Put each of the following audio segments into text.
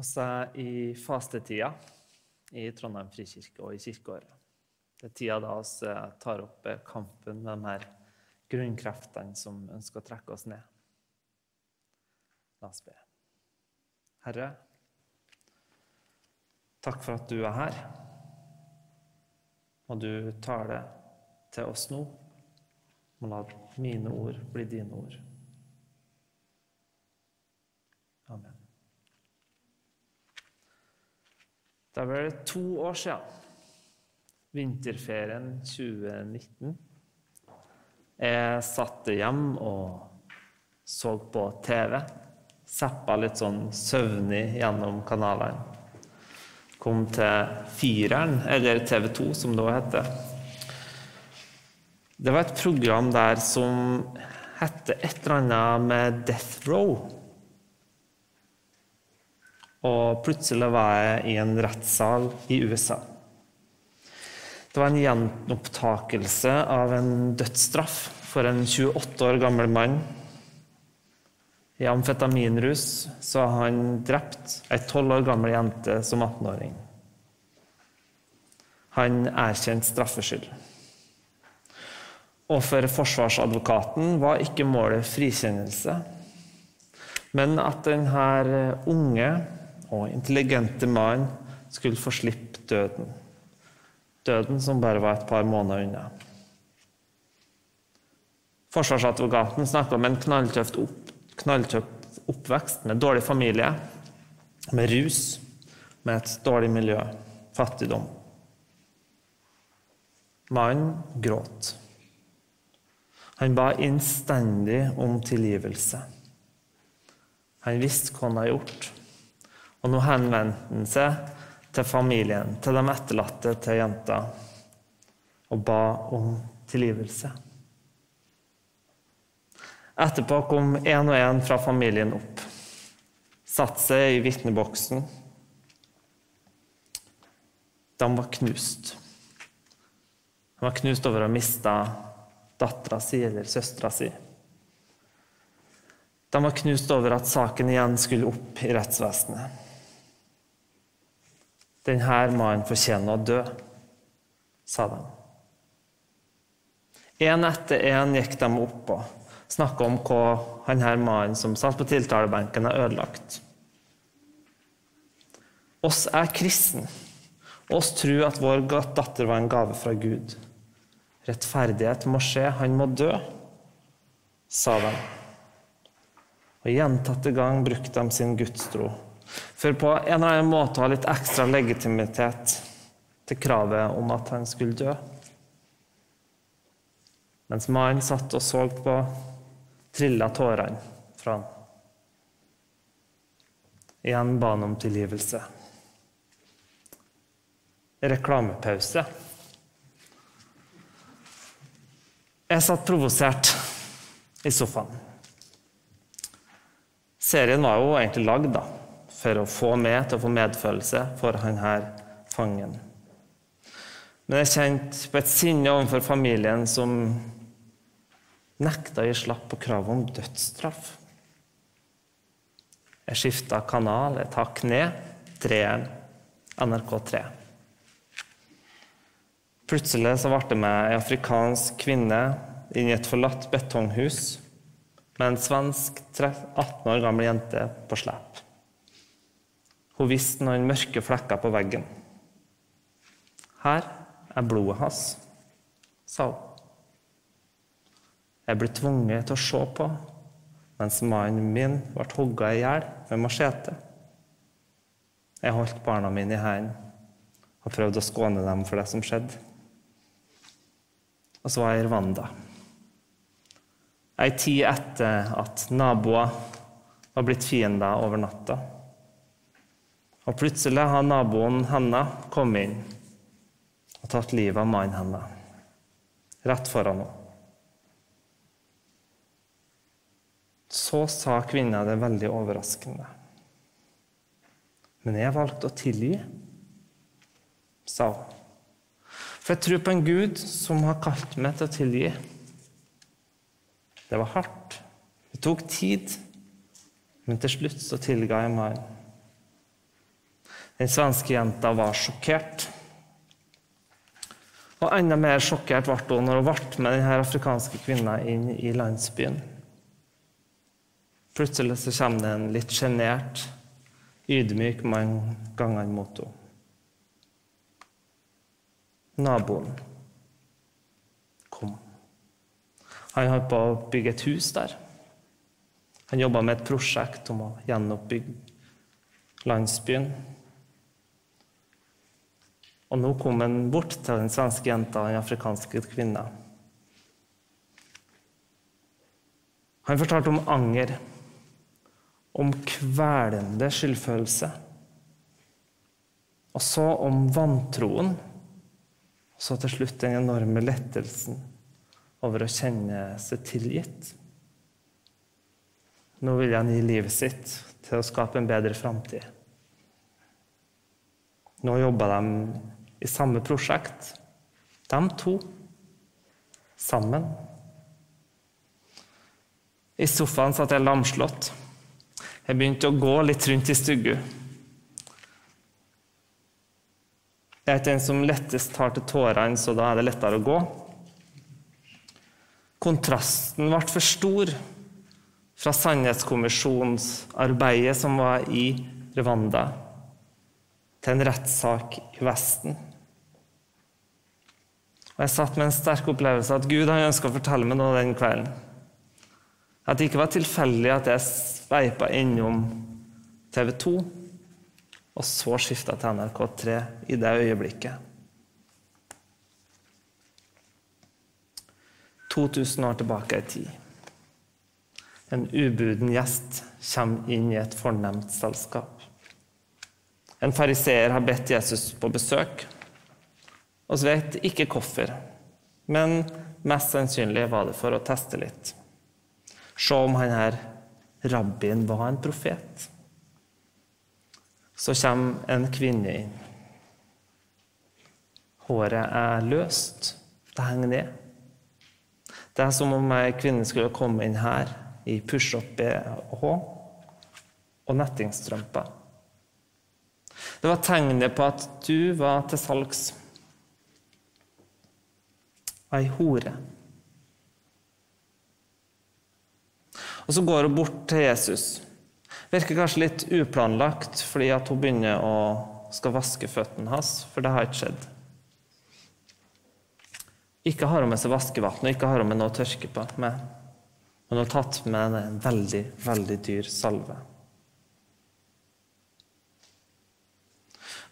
Er i fastetida i Trondheim frikirke og i kirkeåret. Det er tida da vi tar opp kampen med de her grunnkreftene som ønsker å trekke oss ned. La oss be. Herre, takk for at du er her. Og du tar det til oss nå. Og la mine ord bli dine ord. Amen. Det er vel to år siden, vinterferien 2019. Jeg satt hjem og så på TV. Zappa litt sånn søvnig gjennom kanalene. Kom til Fireren, eller TV 2 som det òg heter. Det var et program der som hette et eller annet med Death Row. Og plutselig var jeg i en rettssal i USA. Det var en gjenopptakelse av en dødsstraff for en 28 år gammel mann. I amfetaminrus så har han drept ei 12 år gammel jente som 18-åring. Han erkjente straffskyld. Og for forsvarsadvokaten var ikke målet frikjennelse, men at denne unge og intelligente mann skulle få slippe døden. Døden som bare var et par måneder unna. Forsvarsadvokaten snakka om en knalltøft, opp, oppvekst med dårlig familie, med rus, med et dårlig miljø, fattigdom. Mannen gråt. Han ba innstendig om tilgivelse. Han visste hva han hadde gjort. Og nå henvendte han seg til familien, til de etterlatte til jenta, og ba om tilgivelse. Etterpå kom én og én fra familien opp, satte seg i vitneboksen. De var knust. De var knust over å ha mista dattera si eller søstera si. De var knust over at saken igjen skulle opp i rettsvesenet. Denne mannen fortjener å dø, sa de. Én etter én gikk de opp og snakka om hva denne mannen som satt på tiltalebenken, har ødelagt. Oss er kristne. Oss tror at vår datter var en gave fra Gud. Rettferdighet må skje, han må dø, sa de. Og Gjentatte gang brukte de sin gudstro for på en eller annen måte å ha litt ekstra legitimitet til kravet om at han skulle dø. Mens mannen satt og så på, trilla tårene fra han. Igjen ba han om tilgivelse. Reklamepause. Jeg satt provosert i sofaen. Serien var jo egentlig lagd da, for å få meg til å få medfølelse for han her fangen. Men jeg kjente på et sinne overfor familien som nekta å gi slapp på kravet om dødsstraff. Jeg skifta kanal, jeg takk ned, treeren, NRK3. Plutselig så ble det med ei afrikansk kvinne inn i et forlatt betonghus med en svensk 18 år gammel jente på slep. Hun viste noen mørke flekker på veggen. Her er blodet hans, sa hun. Jeg ble tvunget til å se på mens mannen min ble hogga i hjel med machete. Jeg holdt barna mine i hendene og prøvde å skåne dem for det som skjedde. Og så var jeg i Rwanda. Ei tid etter at naboer var blitt fiender over natta. Og plutselig har naboen hennes kommet inn og tatt livet av mannen hennes. Rett foran henne. Så sa kvinna det veldig overraskende. Men jeg valgte å tilgi, sa hun. For jeg tror på en Gud som har kalt meg til å tilgi. Det var hardt. Det tok tid. Men til slutt så tilga jeg meg. Den svenske jenta var sjokkert. Og enda mer sjokkert ble hun når hun ble med denne afrikanske kvinna inn i landsbyen. Plutselig så kommer det en litt sjenert, ydmyk mann gangene mot henne. Naboen kom. Han holdt på å bygge et hus der. Han jobba med et prosjekt om å gjenoppbygge landsbyen. Og nå kom han bort til den svenske jenta og den afrikanske kvinna. Han fortalte om anger, om kvelende skyldfølelse. Og så om vantroen. Og så til slutt den enorme lettelsen over å kjenne seg tilgitt. Nå vil han gi livet sitt til å skape en bedre framtid. Nå jobber de i samme prosjekt, de to, sammen. I sofaen satt jeg lamslått. Jeg begynte å gå litt rundt i stugu. Jeg er ikke den som lettest tar til tårene, så da er det lettere å gå. Kontrasten ble for stor fra Sannhetskommisjonsarbeidet som var i Rwanda, til en rettssak i Vesten. Og Jeg satt med en sterk opplevelse at Gud han ønska å fortelle meg noe den kvelden. At det ikke var tilfeldig at jeg sveipa innom TV 2, og så skifta til NRK3 i det øyeblikket. 2000 år tilbake i tid. En ubuden gjest kommer inn i et fornemt selskap. En fariseer har bedt Jesus på besøk. Så vet ikke hvorfor, men mest sannsynlig var det for å teste litt. Se om han her rabbien var en profet. Så kommer en kvinne inn. Håret er løst. Det henger ned. Det er som om ei kvinne skulle komme inn her i push-up-BH og nettingstrømper. Det var tegnet på at du var til salgs. Ei hore. Og så går hun bort til Jesus. Virker kanskje litt uplanlagt fordi at hun begynner å skal vaske føttene hans, for det har ikke skjedd. Ikke har hun med seg vaskevann og ikke har hun med noe å tørke på. Med. Men hun har tatt med en veldig, veldig dyr salve.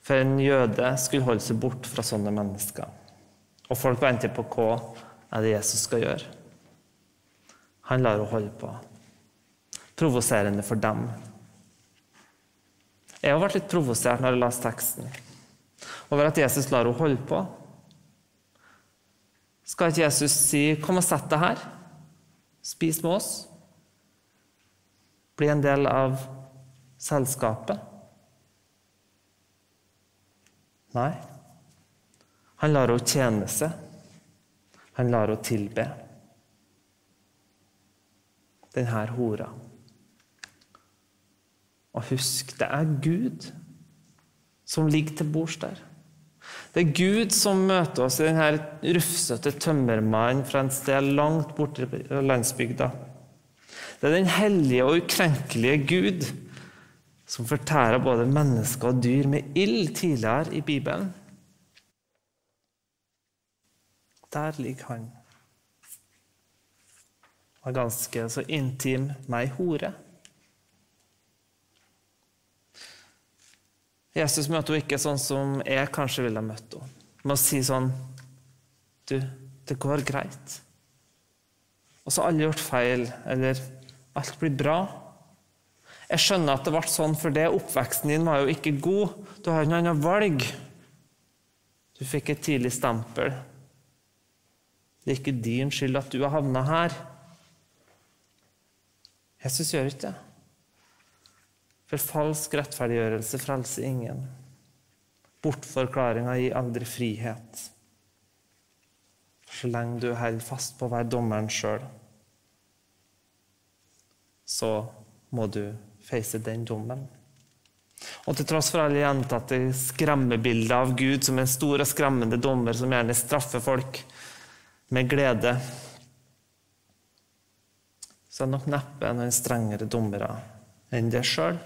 For en jøde skulle holde seg bort fra sånne mennesker. Og folk venter på hva er det Jesus skal gjøre. Han lar henne holde på. Provoserende for dem. Jeg har vært litt provosert når jeg leste teksten, over at Jesus lar henne holde på. Skal ikke Jesus si 'Kom og sett deg her'? Spis med oss. Bli en del av selskapet. Nei. Han lar henne tjene seg. Han lar henne tilbe. Denne hora. Og husk, det er Gud som ligger til bords der. Det er Gud som møter oss i denne rufsete tømmermannen fra en sted langt borte i landsbygda. Det er den hellige og ukrenkelige Gud som fortærer både mennesker og dyr med ild tidligere i Bibelen. Der ligger han. Var ganske så intim ei hore. Jesus møter henne ikke sånn som jeg kanskje ville møtt henne. Med å si sånn Du, det går greit. Og så har alle gjort feil, eller alt blir bra. Jeg skjønner at det ble sånn for det. Oppveksten din var jo ikke god. Du har ikke noe annet valg. Du fikk et tidlig stempel. Det er ikke din skyld at du har havna her. Jesus gjør ikke det. For falsk rettferdiggjørelse frelser ingen. Bortforklaringa gir aldri frihet. Så lenge du holder fast på å være dommeren sjøl, så må du face den dommen. Og til tross for alle gjentatte skremmebilder av Gud som en stor og skremmende dommer som gjerne straffer folk med glede, så er det nok neppe noen strengere dommere enn det sjøl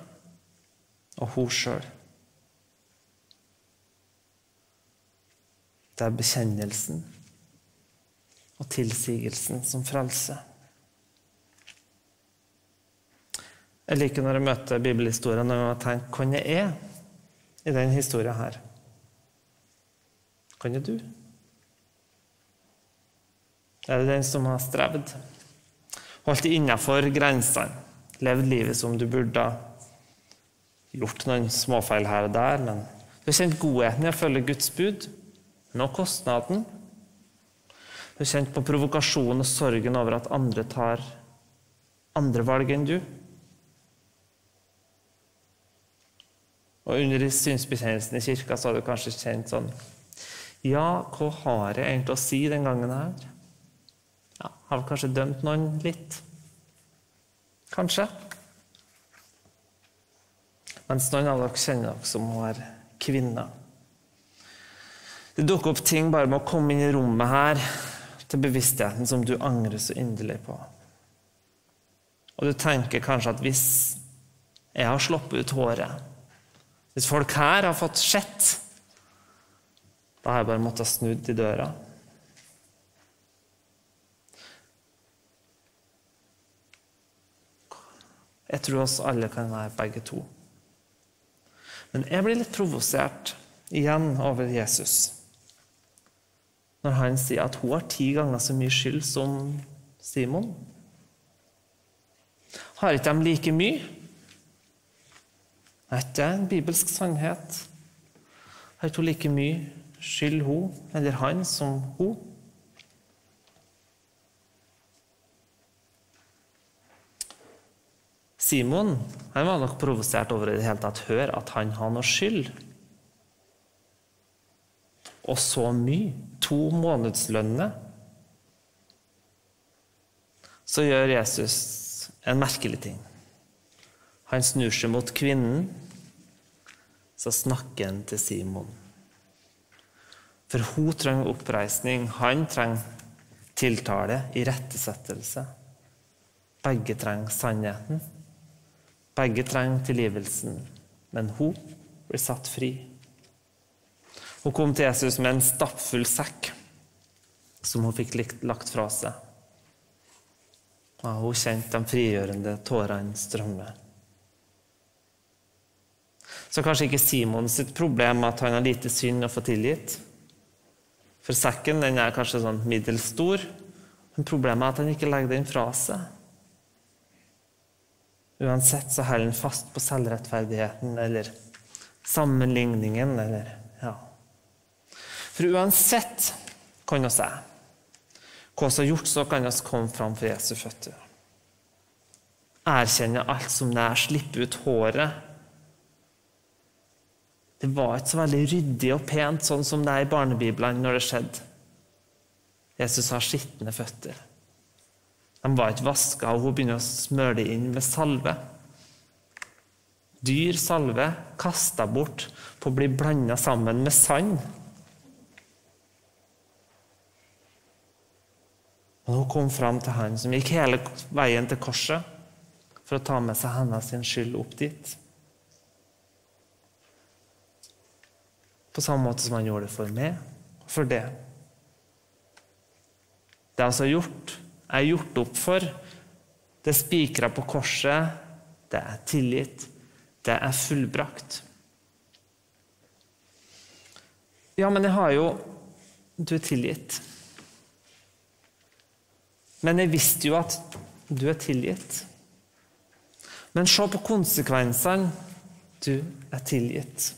og hun sjøl. Det er bekjennelsen og tilsigelsen som frelser. Jeg liker når jeg møter bibelhistorien og jeg tenker hvem jeg er i denne historien her. Hvem er du? Er det den som har strevd? Holdt innafor grensene? Levd livet som du burde? Gjort noen småfeil her og der, men du har kjent godheten i å følge Guds bud? Nå kostnaden? Du har kjent på provokasjonen og sorgen over at andre tar andre valg enn du? Og under synsbetjenelsen i kirka så har du kanskje kjent sånn Ja, hva har jeg egentlig å si den gangen her? Har kanskje dømt noen litt? Kanskje. Mens noen av dere kjenner dere som å være kvinner. Det dukker opp ting bare med å komme inn i rommet her til bevisstheten som du angrer så inderlig på. Og du tenker kanskje at hvis jeg har sluppet ut håret hvis folk her har fått sett, da har jeg bare måttet snudd i døra. Jeg tror oss alle kan være begge to. Men jeg blir litt provosert igjen over Jesus når han sier at hun har ti ganger så mye skyld som Simon. Har ikke de like mye? Er ikke en bibelsk sannhet? Har ikke hun like mye skyld, hun, eller han, som hun? Simon han var nok provosert over i det hele tatt høre at han har noe skyld. Og så mye. To månedslønner. Så gjør Jesus en merkelig ting. Han snur seg mot kvinnen, så snakker han til Simon. For hun trenger oppreisning, han trenger tiltale, irettesettelse. Begge trenger sannheten. Begge trenger tilgivelsen, men hun blir satt fri. Hun kom til Jesus med en stappfull sekk som hun fikk lagt fra seg. Ja, hun kjente de frigjørende tårene strømme. Så kanskje ikke Simon sitt problem at han har lite synd å få tilgitt. For sekken den er kanskje sånn middels stor. Men problemet er at han ikke legger den fra seg. Uansett så holder en fast på selvrettferdigheten eller sammenligningen eller ja. For uansett kan vi si hva som er gjort, så kan vi komme fram for Jesu føtter. Erkjenne alt som nær, slippe ut håret det var ikke så veldig ryddig og pent, sånn som det er i barnebiblene når det skjedde. Jesus har skitne føtter. De var ikke vaska, og hun begynner å smøre dem inn med salve. Dyr salve kasta bort på å bli blanda sammen med sand. Og hun kom fram til han som gikk hele veien til korset for å ta med seg hennes skyld opp dit. På samme måte som han gjorde det for meg for det. Det er altså gjort, er gjort opp for. Det er spikra på korset. Det er tilgitt. Det er fullbrakt. Ja, men jeg har jo Du er tilgitt. Men jeg visste jo at du er tilgitt. Men se på konsekvensene. Du er tilgitt.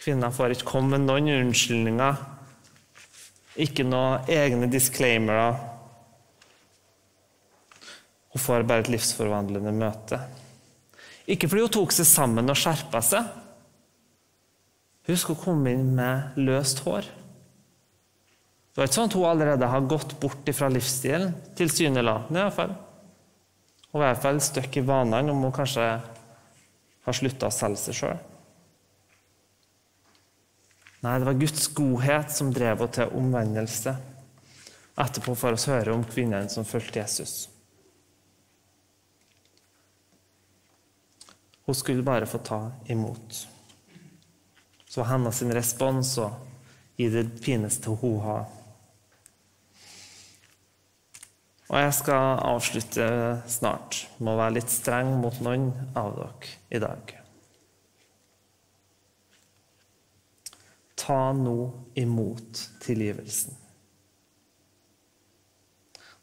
Kvinner får ikke komme med noen unnskyldninger. Ikke noen egne disclaimere. Hun får bare et livsforvandlende møte. Ikke fordi hun tok seg sammen og skjerpa seg. Husk å komme inn med løst hår. Det var ikke sånn at hun allerede har gått bort fra livsstilen, tilsynelatende iallfall. Hun var i hvert fall støkk i vanene om hun kanskje har slutta å selge seg sjøl. Nei, det var Guds godhet som drev henne til omvendelse. Etterpå får vi høre om kvinnen som fulgte Jesus. Hun skulle bare få ta imot. Så var hennes respons å gi det fineste hun har. Og jeg skal avslutte snart med å være litt streng mot noen av dere i dag. Ta nå imot tilgivelsen.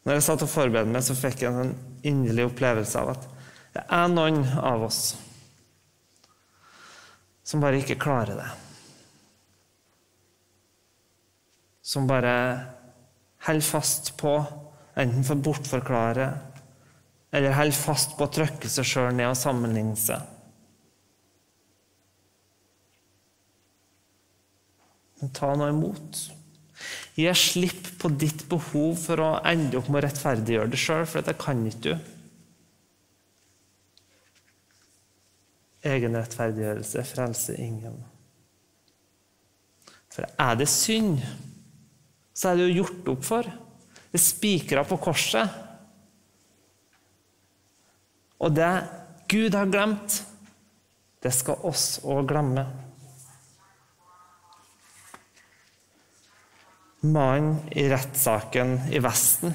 Når jeg satt og forberedte meg, så fikk jeg en inderlig opplevelse av at det er noen av oss som bare ikke klarer det. Som bare holder fast på enten for å bortforklare eller holder fast på å trykke seg sjøl ned og sammenligne seg. Ta nå imot. Gi slipp på ditt behov for å ende opp med å rettferdiggjøre det sjøl, for det kan ikke du. Egen rettferdiggjørelse frelser ingen. For er det synd, så er det jo gjort opp for. Det er spikra på korset. Og det Gud har glemt, det skal oss òg glemme. Mannen i rettssaken i Vesten,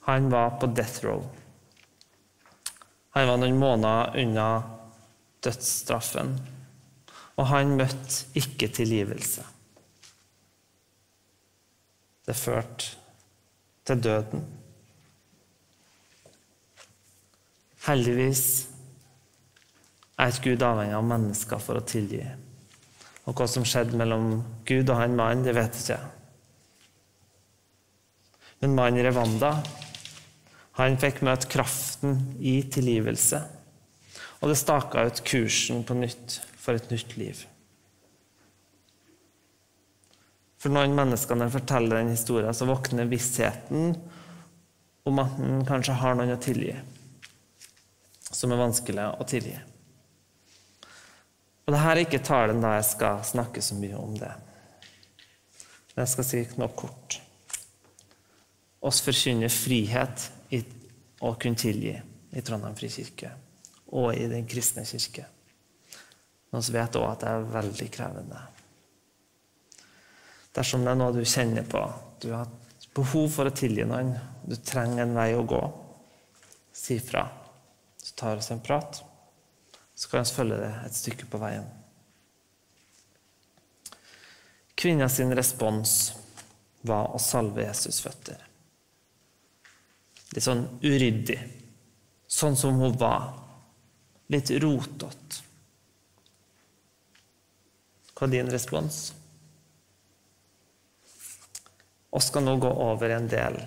han var på death row. Han var noen måneder unna dødsstraffen, og han møtte ikke tilgivelse. Det førte til døden. Heldigvis er ikke Gud avhengig av mennesker for å tilgi. Og hva som skjedde mellom Gud og han mannen, det vet jeg ikke. Men mannen i Rwanda, han fikk møte kraften i tilgivelse. Og det staka ut kursen på nytt for et nytt liv. For noen mennesker når de forteller den historien, så våkner vissheten om at en kanskje har noen å tilgi, som er vanskelig å tilgi. Og Dette er ikke talen da jeg skal snakke så mye om det. Men jeg skal si noe kort. Oss forkynner frihet i å kunne tilgi i Trondheim frikirke og i den kristne kirke. Men vi vet òg at det er veldig krevende. Dersom det er noe du kjenner på, du har behov for å tilgi noen, du trenger en vei å gå, si fra. Så tar vi en prat, så kan vi følge det et stykke på veien. Kvinnas respons var å salve Jesus' føtter. Litt sånn uryddig, sånn som hun var litt rotete. Hva er din respons? Vi skal nå gå over en del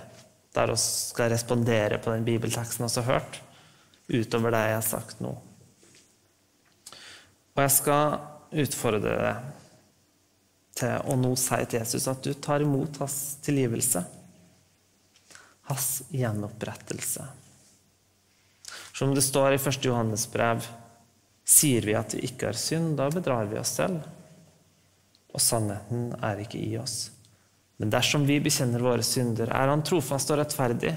der vi skal respondere på den bibelteksten vi har hørt, utover det jeg har sagt nå. Og jeg skal utfordre deg til å nå si til Jesus at du tar imot hans tilgivelse, hans gjenopprettelse. Som det står i 1. Johannes brev, sier vi at vi ikke har synd, da bedrar vi oss selv. Og sannheten er ikke i oss. Men dersom vi bekjenner våre synder, er Han trofast og rettferdig.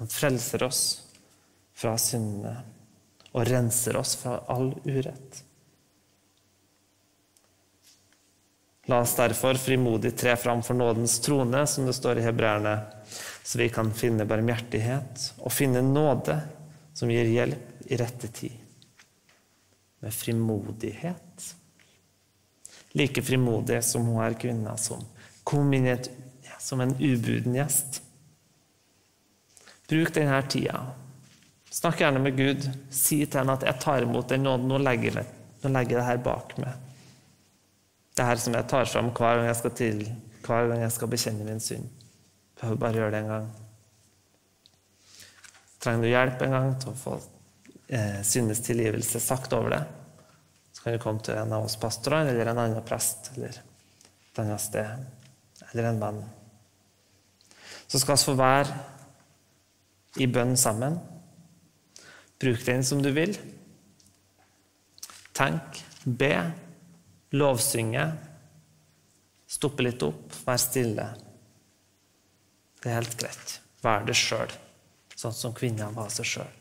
Han frelser oss fra syndene og renser oss fra all urett. La oss derfor frimodig tre fram for nådens trone, som det står i hebreerne, så vi kan finne barmhjertighet og finne nåde som gir hjelp i rette tid. Med frimodighet. Like frimodig som hun er kvinna som kom inn et, som en ubuden gjest. Bruk denne tida. Snakk gjerne med Gud. Si til henne at 'jeg tar imot den nåden. Nå legger legger det her bak meg'. Det her som jeg tar fram hver gang jeg skal, til, hver gang jeg skal bekjenne min synd. Behøver bare gjøre det en gang. Trenger du hjelp en gang til å få eh, syndens tilgivelse sagt over det, så kan du komme til en av oss pastorer eller en annen prest eller et annet sted eller en venn. Så skal vi få være i bønn sammen. Bruk den som du vil. Tenk, be, lovsynge. Stoppe litt opp, vær stille. Det er helt greit. Vær det sjøl, sånn som kvinna var seg sjøl.